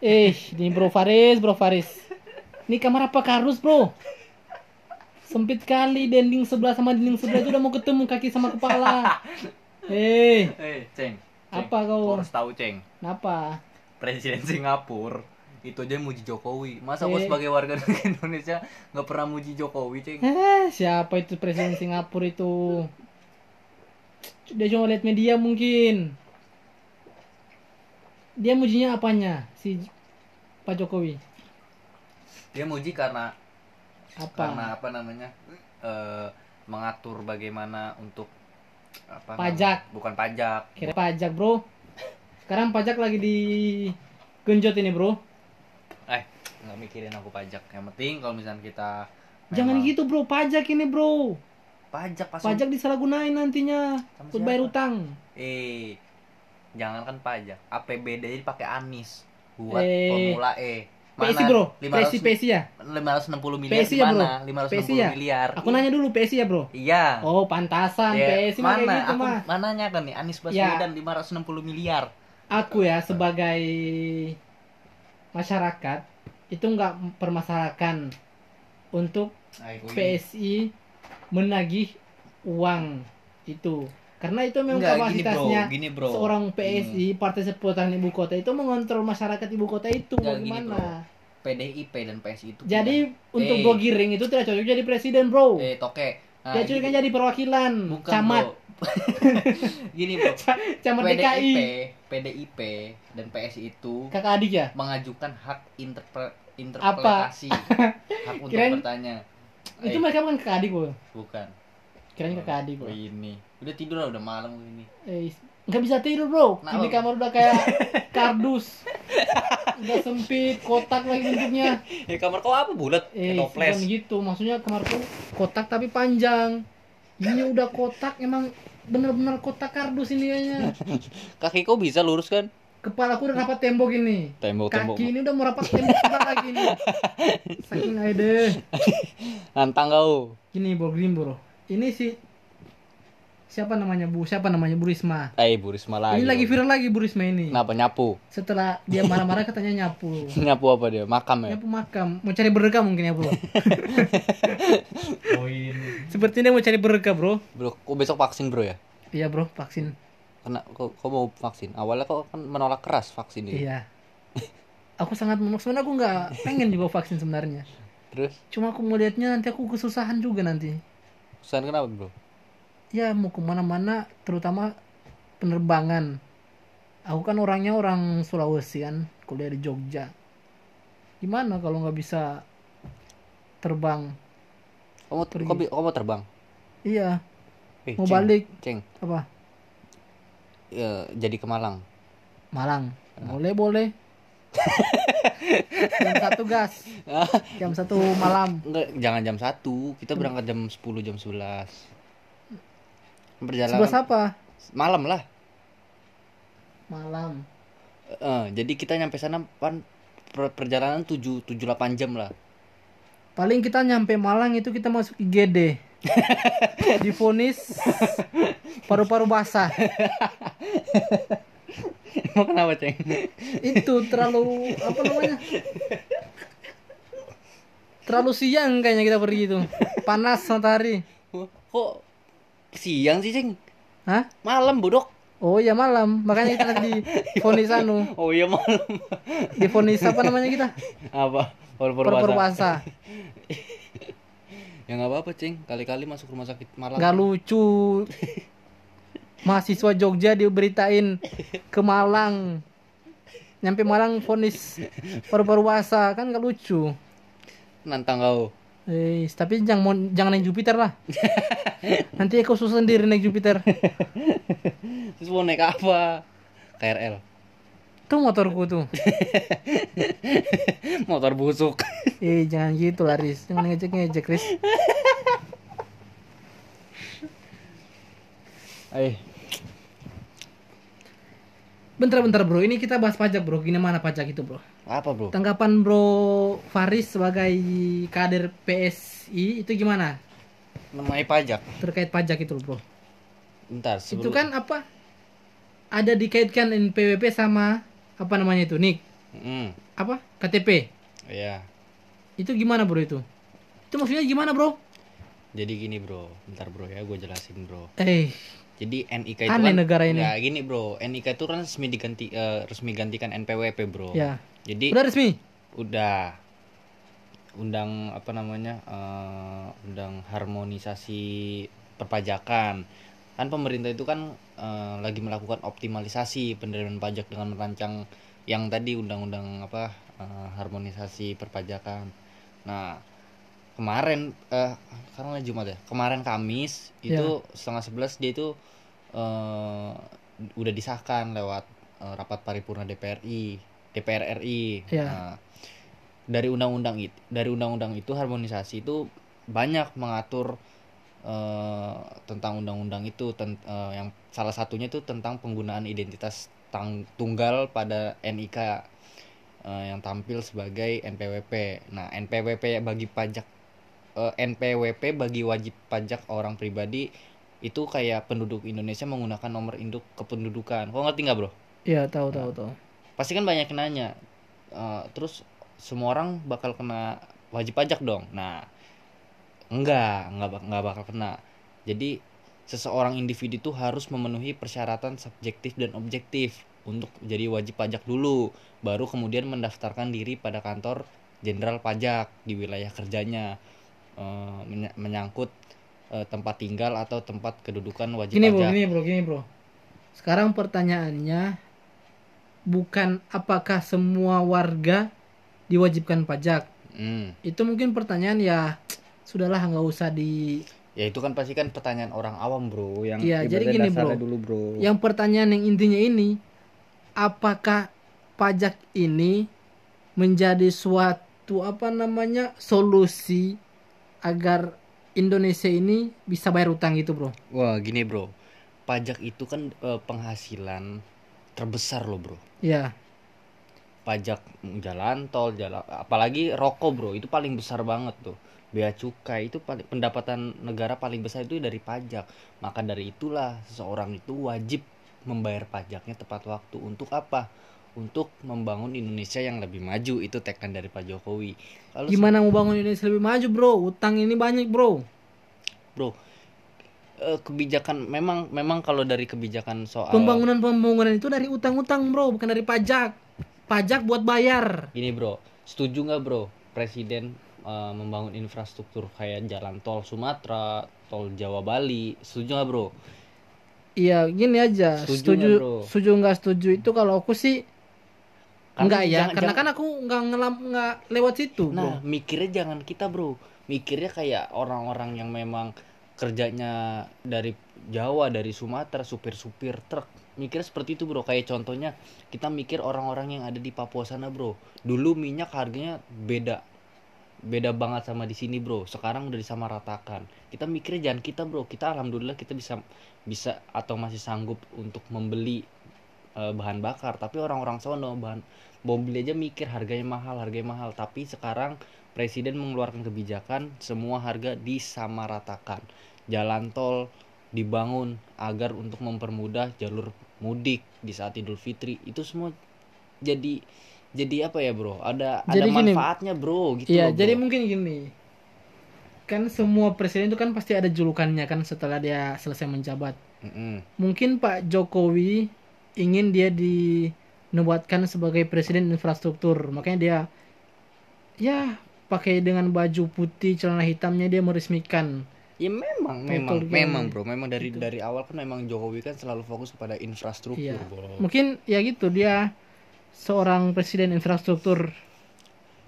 Eh, ini bro Faris, bro Faris. Ini kamar apa kardus bro? Sempit kali dinding sebelah sama dinding sebelah itu udah mau ketemu kaki sama kepala. Eh, Eh, Ceng. Ceng. Apa kau? Kau harus tahu, Ceng. kenapa? Presiden Singapura itu aja muji Jokowi. Masa aku Eh. sebagai warga negara Indonesia nggak pernah muji Jokowi, Ceng? Eh, siapa itu presiden Singapura itu? Dia cuma lihat media mungkin. Dia mujinya apanya si Pak Jokowi? Dia muji karena Apa? karena apa namanya? eh, mengatur bagaimana untuk apa Pajak. namanya? bukan pajak Kira pajak, Bro. Sekarang pajak lagi di genjot ini, Bro. eh nggak mikirin aku pajak yang penting kalau misalnya kita Jangan memang- gitu, Bro. Pajak ini, Bro. pajak pas Pajak disalahgunain nantinya buat bayar utang. eh jangan kan pajak APBD dipakai Anis buat Eh. formula E PSI, Bro. 500 PSI, PSI ya? 560 miliar PSI ya, Bro? gimana? 560 PSI ya? miliar. Aku nanya dulu PSI ya, Bro. Iya. Oh, pantasan Ya, PSI mah kayak mana? gitu aku mah. mananya kan nih Anies Baswedan 560 miliar. Aku ya sebagai masyarakat itu nggak permasalahkan untuk PSI menagih uang itu karena itu memang Enggak, gini, kapasitasnya bro. Gini, bro. Hmm. seorang PSI Partai Seputaran Ibu Kota itu mengontrol masyarakat ibu kota itu Enggak, gini, bagaimana PDIP dan PSI itu. jadi untuk Eh. Bro Giring itu tidak cocok jadi presiden bro punya- eh toke. Nah, dia cocok gini- jadi perwakilan bukan, camat bro. gini, Bro. camat PDIP, DKI PDIP dan PSI itu kakak adik ya mengajukan hak interpre- interpretasi. hak untuk Kirain- bertanya. itu Eh, mereka bukan kakak adik bro bukan. Kirain kakak adik Oh, bro ini. Udah tidur lah, udah malam ini. Eh, nggak bisa tidur bro. Kenapa? Ini kamar udah kayak kardus, udah sempit, kotak lagi bentuknya. Ya kamar kau apa bulat? Eh, toples. gitu. Maksudnya kamarku kotak tapi panjang. Ini udah kotak, emang bener-bener kotak kardus ini kayaknya. Kaki kau bisa lurus kan? Kepala aku udah rapat tembok ini. Tembok-tembok. Kaki ini udah mau rapat tembok lagi ini. Saking aja deh. Nantang kau. Gini bro, gini bro. Ini si siapa namanya Bu? Siapa namanya Bu Risma? Eh, Bu Risma lagi. Ini lagi viral lagi Bu Risma ini. Kenapa nyapu? Setelah dia marah-marah katanya nyapu. nyapu apa dia? Makam ya? Nyapu makam, mau cari berkah mungkin ya bro. Oh ini. Sepertinya mau cari berkah bro. Bro, kok besok vaksin bro ya? Iya bro, vaksin. Kena, kok, kok mau vaksin? Awalnya kok kan menolak keras vaksin ini. Iya. Aku sangat menolak. Sebenarnya aku nggak pengen juga vaksin sebenarnya. Terus, Cuma aku melihatnya nanti aku kesusahan juga nanti. Pesan kenapa bro? Ya mau ke mana-mana, terutama penerbangan. Aku kan orangnya orang Sulawesi kan, kuliah di Jogja. Gimana kalau nggak bisa terbang? Kamu, bi- kau mau terbang? Iya, Eh, mau Ceng, balik Ceng, apa? ya, jadi ke Malang. Malang. Boleh, boleh. Jam satu gas. Jam satu malam. Enggak, jangan jam 1. Kita berangkat jam 10, jam 11. Perjalanan Sebelas apa? malam lah. Malam. Eh, jadi kita nyampe sana pan per- perjalanan 7 7 8 jam lah. Paling kita nyampe Malang itu kita masuk IGD. Difonis paru-paru basah. Emang kenapa, Ceng? Itu terlalu apa namanya? Terlalu siang kayaknya kita pergi itu. Panas matahari. Kok siang sih, Ceng? Hah? Malam, bodok. Oh iya malam, makanya kita di vonis anu, Oh iya malam. difonis apa namanya kita? Apa? Basah. Ya nggak apa-apa, Ceng. Kali-kali masuk rumah sakit Malang. Gak lucu. Mahasiswa Jogja diberitain ke Malang. Nyampe Malang vonis paru-paru basah kan gak lucu. Nantang kau. Eh, tapi jangan jangan naik Jupiter lah. Nanti aku susah sendiri naik Jupiter. Terus mau naik apa? KRL. Tuh motorku tuh. Motor busuk. Eh, jangan gitu lah, Riz. Jangan ngejek-ngejek, Riz. Eh, Bentar-bentar, Bro. Ini kita bahas pajak, Bro. Gimana pajak itu, Bro? apa, Bro? Tanggapan Bro Faris sebagai kader PSI itu gimana? Namanya pajak. Terkait pajak itu, Bro. Bentar, Itu sebelum kan apa? Ada dikaitkan NPWP sama apa namanya itu, Nik? Mm, apa KTP iya. itu gimana bro itu itu maksudnya gimana bro Jadi gini bro, bentar bro ya, gue jelasin bro. eh Jadi NIK itu Aneh kan negara ini. Nggak, gini bro, NIK itu kan resmi diganti eh, resmi gantikan NPWP bro. ya. Jadi udah resmi? Udah. Undang apa namanya eh, undang harmonisasi perpajakan. Kan pemerintah itu kan eh, lagi melakukan optimalisasi penerimaan pajak dengan merancang yang tadi undang-undang apa eh, harmonisasi perpajakan. Nah kemarin eh sekarang lagi Jumat ya kemarin Kamis itu setengah sebelas dia itu eh, udah disahkan lewat eh, rapat paripurna DPRI DPR RI Ya. Nah, dari undang-undang itu dari undang-undang itu harmonisasi itu banyak mengatur eh, tentang undang-undang itu ten- eh, yang salah satunya itu tentang penggunaan identitas tang- tunggal pada NIK eh, yang tampil sebagai NPWP. Nah, NPWP bagi pajak eh, NPWP bagi wajib pajak orang pribadi itu kayak penduduk Indonesia menggunakan nomor induk kependudukan. Kau ngerti nggak, Bro? ya tahu tahu tahu pasti kan banyak nanya Eh, terus semua orang bakal kena wajib pajak dong nah enggak enggak enggak bakal kena jadi seseorang individu itu harus memenuhi persyaratan subjektif dan objektif untuk jadi wajib pajak dulu baru kemudian mendaftarkan diri pada kantor jenderal pajak di wilayah kerjanya Eh, menya- menyangkut eh, tempat tinggal atau tempat kedudukan wajib gini bro pajak gini bro gini bro sekarang pertanyaannya bukan apakah semua warga diwajibkan pajak Hmm. itu mungkin pertanyaan ya sudahlah nggak usah di Ya itu kan pasti kan pertanyaan orang awam bro yang Iya, jadi gini, bro. dulu bro. yang pertanyaan yang intinya ini apakah pajak ini menjadi suatu apa namanya solusi agar Indonesia ini bisa bayar utang gitu bro Wah gini bro, pajak itu kan eh, penghasilan terbesar loh bro. ya Pajak jalan tol, jalan apalagi rokok bro itu paling besar banget tuh. Bea cukai itu paling pendapatan negara paling besar itu dari pajak. Maka dari itulah seseorang itu wajib membayar pajaknya tepat waktu. Untuk apa? Untuk membangun Indonesia yang lebih maju. Itu tagline dari Pak Jokowi. Lalu gimana mau bangun Indonesia lebih maju bro? Utang ini banyak bro. Bro eh, kebijakan memang memang kalau dari kebijakan soal pembangunan pembangunan itu dari utang-utang bro bukan dari pajak. Pajak buat bayar. Gini bro. Setuju nggak bro? Presiden eh, membangun infrastruktur kayak jalan tol Sumatera tol Jawa Bali. Setuju nggak bro? Iya gini aja. Setuju setuju bro? setuju nggak setuju itu kalau aku sih Karena enggak ya jangan- karena jangan- kan aku nggak ngelam nggak lewat situ nah bro. mikirnya jangan kita bro. Mikirnya kayak orang-orang yang memang kerjanya dari Jawa dari Sumatera supir-supir truk. Mikirnya seperti itu bro. Kayak contohnya kita mikir orang-orang yang ada di Papua sana bro. Dulu minyak harganya beda. Beda banget sama di sini bro. Sekarang udah disamaratakan. Kita mikirnya jangan kita bro. Kita alhamdulillah kita bisa bisa atau masih sanggup untuk membeli eh, bahan bakar tapi orang-orang sono bahan mobil aja mikir harganya mahal harganya mahal. Tapi sekarang presiden mengeluarkan kebijakan semua harga disamaratakan. Jalan tol dibangun agar untuk mempermudah jalur mudik di saat Idul Fitri. Itu semua jadi jadi apa ya bro? Ada ada Jadi gini, manfaatnya bro gitu Iya loh, jadi bro. mungkin gini. Kan semua presiden itu kan pasti ada julukannya kan setelah dia selesai menjabat. Mm-mm. mungkin Pak Jokowi ingin dia dinubuatkan sebagai presiden infrastruktur. Makanya dia ya pakai dengan baju putih celana hitamnya dia meresmikan. Ya memang memang gini. memang bro. Memang dari dari awal kan memang Jokowi kan selalu fokus kepada infrastruktur Iya. bro. Mungkin ya gitu dia seorang presiden infrastruktur.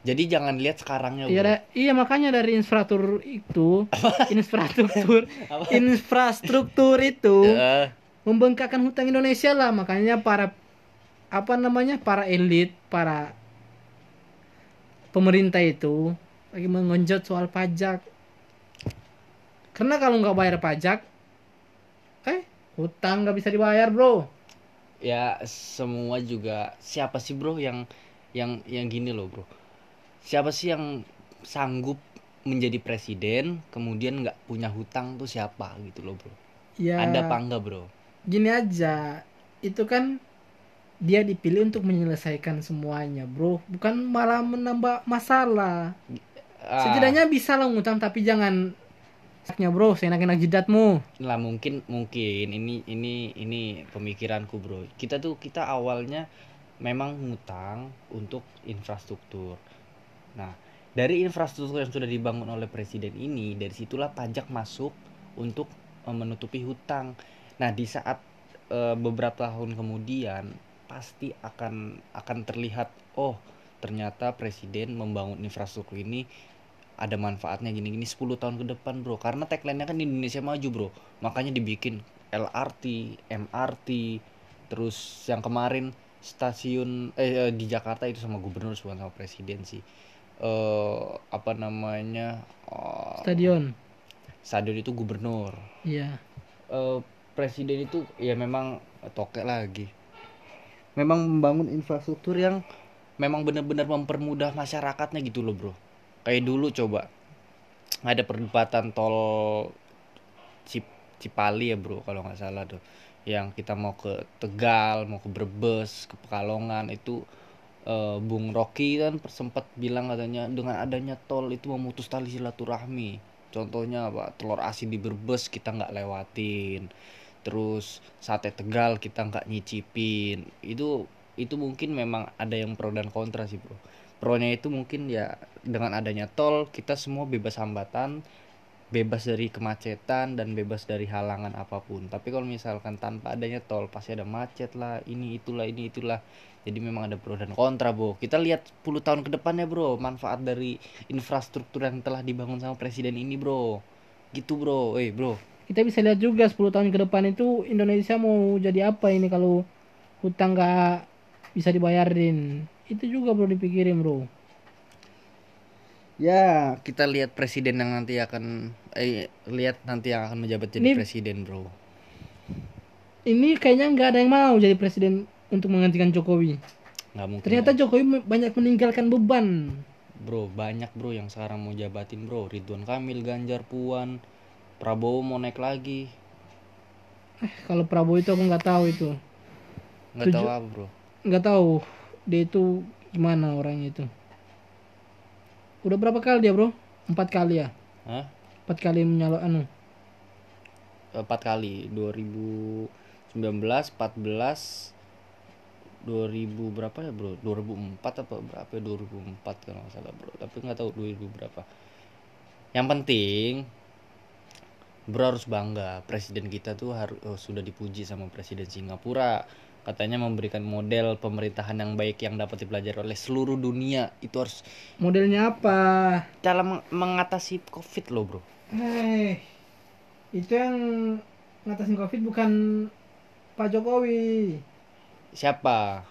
Jadi jangan lihat sekarangnya bro. iya da- iya makanya dari infrastruktur itu infrastruktur infrastruktur itu Eh, membengkakkan hutang Indonesia lah. Makanya para apa namanya para elit para pemerintah itu lagi mengenjot soal pajak. Karena kalau nggak bayar pajak eh hutang nggak bisa dibayar bro. Ya semua juga siapa sih bro yang yang yang gini loh bro? Siapa sih yang sanggup menjadi presiden kemudian nggak punya hutang tuh siapa gitu loh bro? Ya. Ada apa enggak bro gini aja itu kan dia dipilih untuk menyelesaikan semuanya bro. Bukan malah menambah masalah. Ah, setidaknya bisa lah ngutang tapi jangan saknya bro. Seenak-enak jidatmu. Lah mungkin mungkin. Ini ini ini pemikiranku bro. Kita tuh kita awalnya memang ngutang untuk infrastruktur. Nah dari infrastruktur yang sudah dibangun oleh presiden ini dari situlah pajak masuk untuk eh, menutupi hutang nah di saat eh, beberapa tahun kemudian pasti akan akan terlihat oh ternyata presiden membangun infrastruktur ini ada manfaatnya gini-gini 10 tahun ke depan bro. Karena tagline-nya kan Indonesia maju bro. Makanya dibikin LRT, MRT terus yang kemarin stasiun eh eh, di Jakarta itu sama gubernur bukan sama presiden sih. Eh apa namanya eh, stadion. stadion itu gubernur. Iya. Eh, presiden itu ya memang tokek lagi. Memang membangun infrastruktur yang memang benar-benar mempermudah masyarakatnya gitu loh bro. Kayak dulu coba ada perdebatan tol Cip- Cipali ya bro kalau nggak salah tuh. Yang kita mau ke Tegal mau ke Brebes ke Pekalongan itu eh, Bung Rocky kan sempat bilang katanya dengan adanya tol itu memutus tali silaturahmi. Contohnya apa telur asin di Brebes kita nggak lewatin terus sate Tegal kita nggak nyicipin. Itu itu mungkin memang ada yang pro dan kontra sih bro. Pronya itu mungkin ya dengan adanya tol kita semua bebas hambatan bebas dari kemacetan dan bebas dari halangan apa pun. Tapi kalau misalkan tanpa adanya tol pasti ada macet lah ini itulah ini itulah. Jadi memang ada pro dan kontra bro. Kita lihat 10 tahun ke depannya bro manfaat dari infrastruktur yang telah dibangun sama presiden ini bro. Gitu bro. Eh bro kita bisa lihat juga 10 tahun ke depan itu Indonesia mau jadi apa ini kalau hutang nggak bisa dibayarin. Itu juga perlu dipikirin bro. Ya kita lihat presiden yang nanti akan eh lihat nanti yang akan menjabat jadi Ini- presiden bro. Ini kayaknya nggak ada yang mau jadi presiden untuk menggantikan Jokowi. Nggak mungkin ternyata Jokowi banyak meninggalkan beban. Bro banyak bro yang sekarang mau jabatin bro. Ridwan Kamil Ganjar Puan Prabowo mau naik lagi. Eh, kalau Prabowo itu aku nggak tahu itu. Nggak tahu apa bro? Nggak tahu dia itu gimana orangnya itu. Udah berapa kali dia bro? Empat kali ya? Hah? empat kali menyalon anu? Empat kali. 2019 14 2000 berapa ya bro? 2004 apa berapa ya? 2004 kalau nggak salah bro. Tapi nggak tahu 2000 berapa. Yang penting bro harus bangga presiden kita tuh harus oh, sudah dipuji sama presiden Singapura. Katanya memberikan model pemerintahan yang baik yang dapat dipelajari oleh seluruh dunia. Itu harus modelnya apa? Meng- mengatasi covid loh bro. Hei, itu yang ngatasin covid bukan Pak Jokowi. Siapa?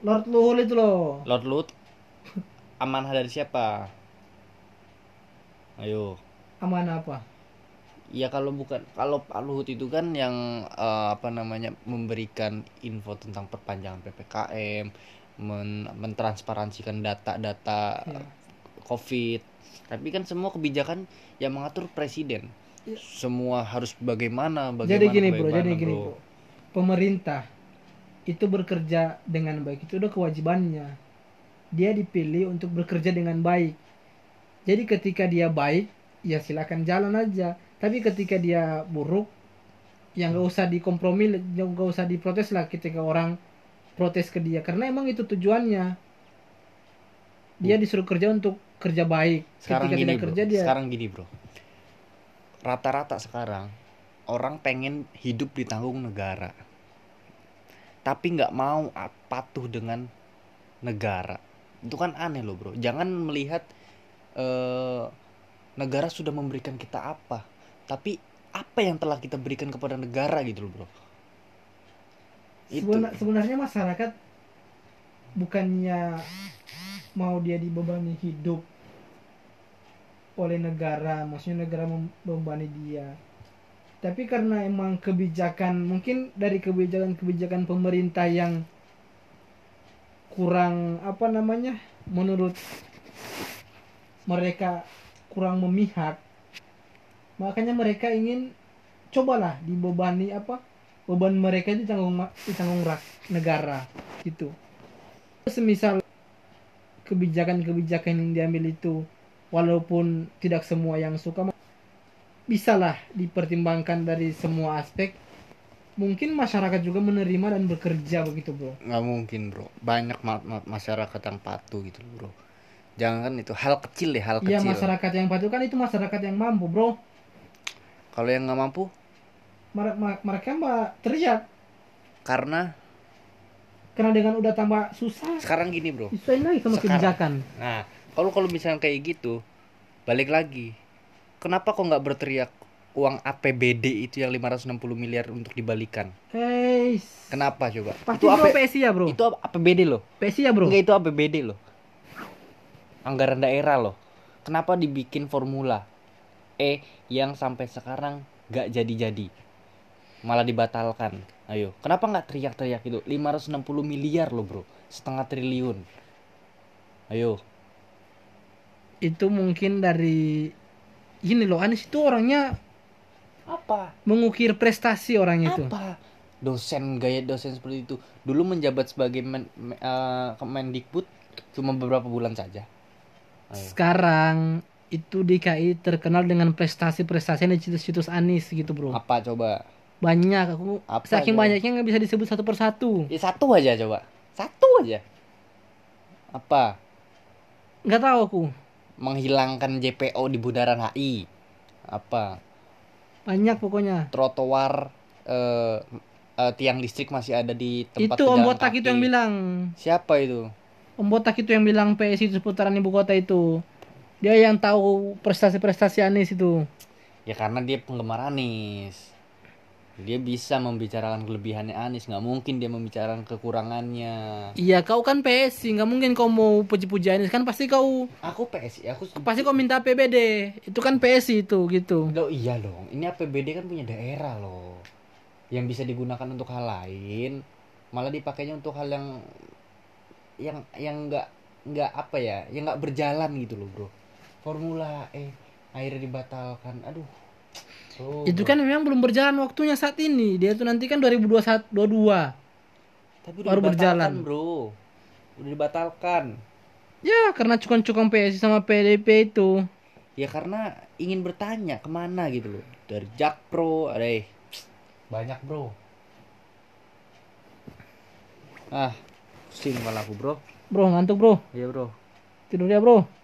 Lord Luhur itu loh. Lord Lut amanah dari siapa? Ayo. Amanah apa ya kalau bukan kalau Pak Luhut itu kan yang eh, apa namanya memberikan info tentang perpanjangan ppkm men- mentransparansikan data-data Ya. covid. Tapi kan semua kebijakan yang mengatur presiden. Ya. semua harus bagaimana bagaimana jadi gini bro jadi bagaimana, gini bro. Pemerintah itu bekerja dengan baik. Itu udah kewajibannya. Dia dipilih untuk bekerja dengan baik. Jadi ketika dia baik ya silakan jalan aja tapi ketika dia buruk ya nggak usah dikompromi nggak usah diprotes lah ketika orang protes ke dia. Karena emang itu tujuannya. Dia disuruh kerja untuk kerja baik. Sekarang ketika gini tidak bro. kerja dia sekarang gini bro. Rata-rata sekarang orang pengen hidup ditanggung negara. Tapi nggak mau ah, patuh dengan negara. Itu kan aneh loh bro. Jangan melihat eh, negara sudah memberikan kita apa tapi apa yang telah kita berikan kepada negara gitu loh bro itu Sebenar- sebenarnya masyarakat bukannya mau dia dibebani hidup oleh negara, maksudnya negara membebani dia. Tapi karena emang kebijakan, mungkin dari kebijakan-kebijakan pemerintah yang kurang apa namanya, menurut mereka kurang memihak, makanya mereka ingin cobalah dibebani apa beban mereka itu tanggung ditanggung rak negara gitu. Semisal kebijakan-kebijakan yang diambil itu walaupun tidak semua yang suka bisalah dipertimbangkan dari semua aspek. Mungkin masyarakat juga menerima dan bekerja begitu bro. Nggak mungkin bro. Banyak ma- ma- masyarakat yang patuh gitu bro. Jangan kan itu hal kecil deh hal ya kecil. masyarakat yang patuh kan itu masyarakat yang mampu bro kalau yang nggak mampu? Mere- ma- mereka mbak teriak. Karena? Karena dengan udah tambah susah. Sekarang gini bro. Disuaiin lagi sama Sekarang. kebijakan. Nah kalau kalau misalnya kayak gitu balik lagi. Kenapa kok nggak berteriak uang APBD itu yang 560 miliar untuk dibalikan? Guys kenapa coba? Pasti itu AP PSI ya bro? Itu APBD loh. PSI ya bro? Enggak itu APBD loh. Anggaran daerah loh. Kenapa dibikin formula E yang sampai sekarang nggak jadi-jadi? Malah dibatalkan. Ayo, kenapa nggak teriak-teriak itu? 560 miliar loh, Bro. Setengah triliun. Ayo, itu mungkin dari ini loh Anies itu orangnya apa? mengukir prestasi orang itu Apa? Dosen gaya dosen seperti itu dulu menjabat sebagai men, me- eh, Kemendikbud cuma beberapa bulan saja. Ayo. sekarang itu DKI terkenal dengan prestasi-prestasi di situs-situs Anies gitu bro Apa coba? banyak aku Apa saking aja? banyaknya nggak bisa disebut satu persatu Ya satu aja coba. Satu aja. Apa? nggak tahu aku menghilangkan JPO di bundaran HI apa banyak pokoknya trotoar eh, eh, tiang listrik masih ada di tempat itu Om Botak kaki. itu yang bilang siapa itu Om Botak itu yang bilang PSI itu seputaran ibu kota itu dia yang tahu prestasi-prestasi Anies itu. Ya karena dia penggemar Anies dia bisa membicarakan kelebihannya Anies nggak mungkin dia membicarakan kekurangannya. Iya kau kan PSI nggak mungkin kau mau puji-puji Anies kan pasti kau aku PSI aku pasti kau minta APBD itu kan PSI itu gitu. Loh, iya dong. Ini APBD kan punya daerah loh. Yang bisa digunakan untuk hal lain. Malah dipakainya untuk hal yang yang yang nggak nggak apa ya? Yang nggak berjalan gitu loh bro formula eh akhirnya dibatalkan. Aduh. Bro, itu kan memang belum berjalan waktunya saat ini. Dia tuh nanti kan 2021 22 Tapi udah baru dibatalkan, berjalan. bro. Udah dibatalkan. Ya karena cukong-cukong PSI sama PDP itu. Ya karena ingin bertanya ke mana gitu loh. Dari Jakpro ada banyak bro. Ah pusing malah aku bro. Bro ngantuk bro. Iya bro. Tidur ya bro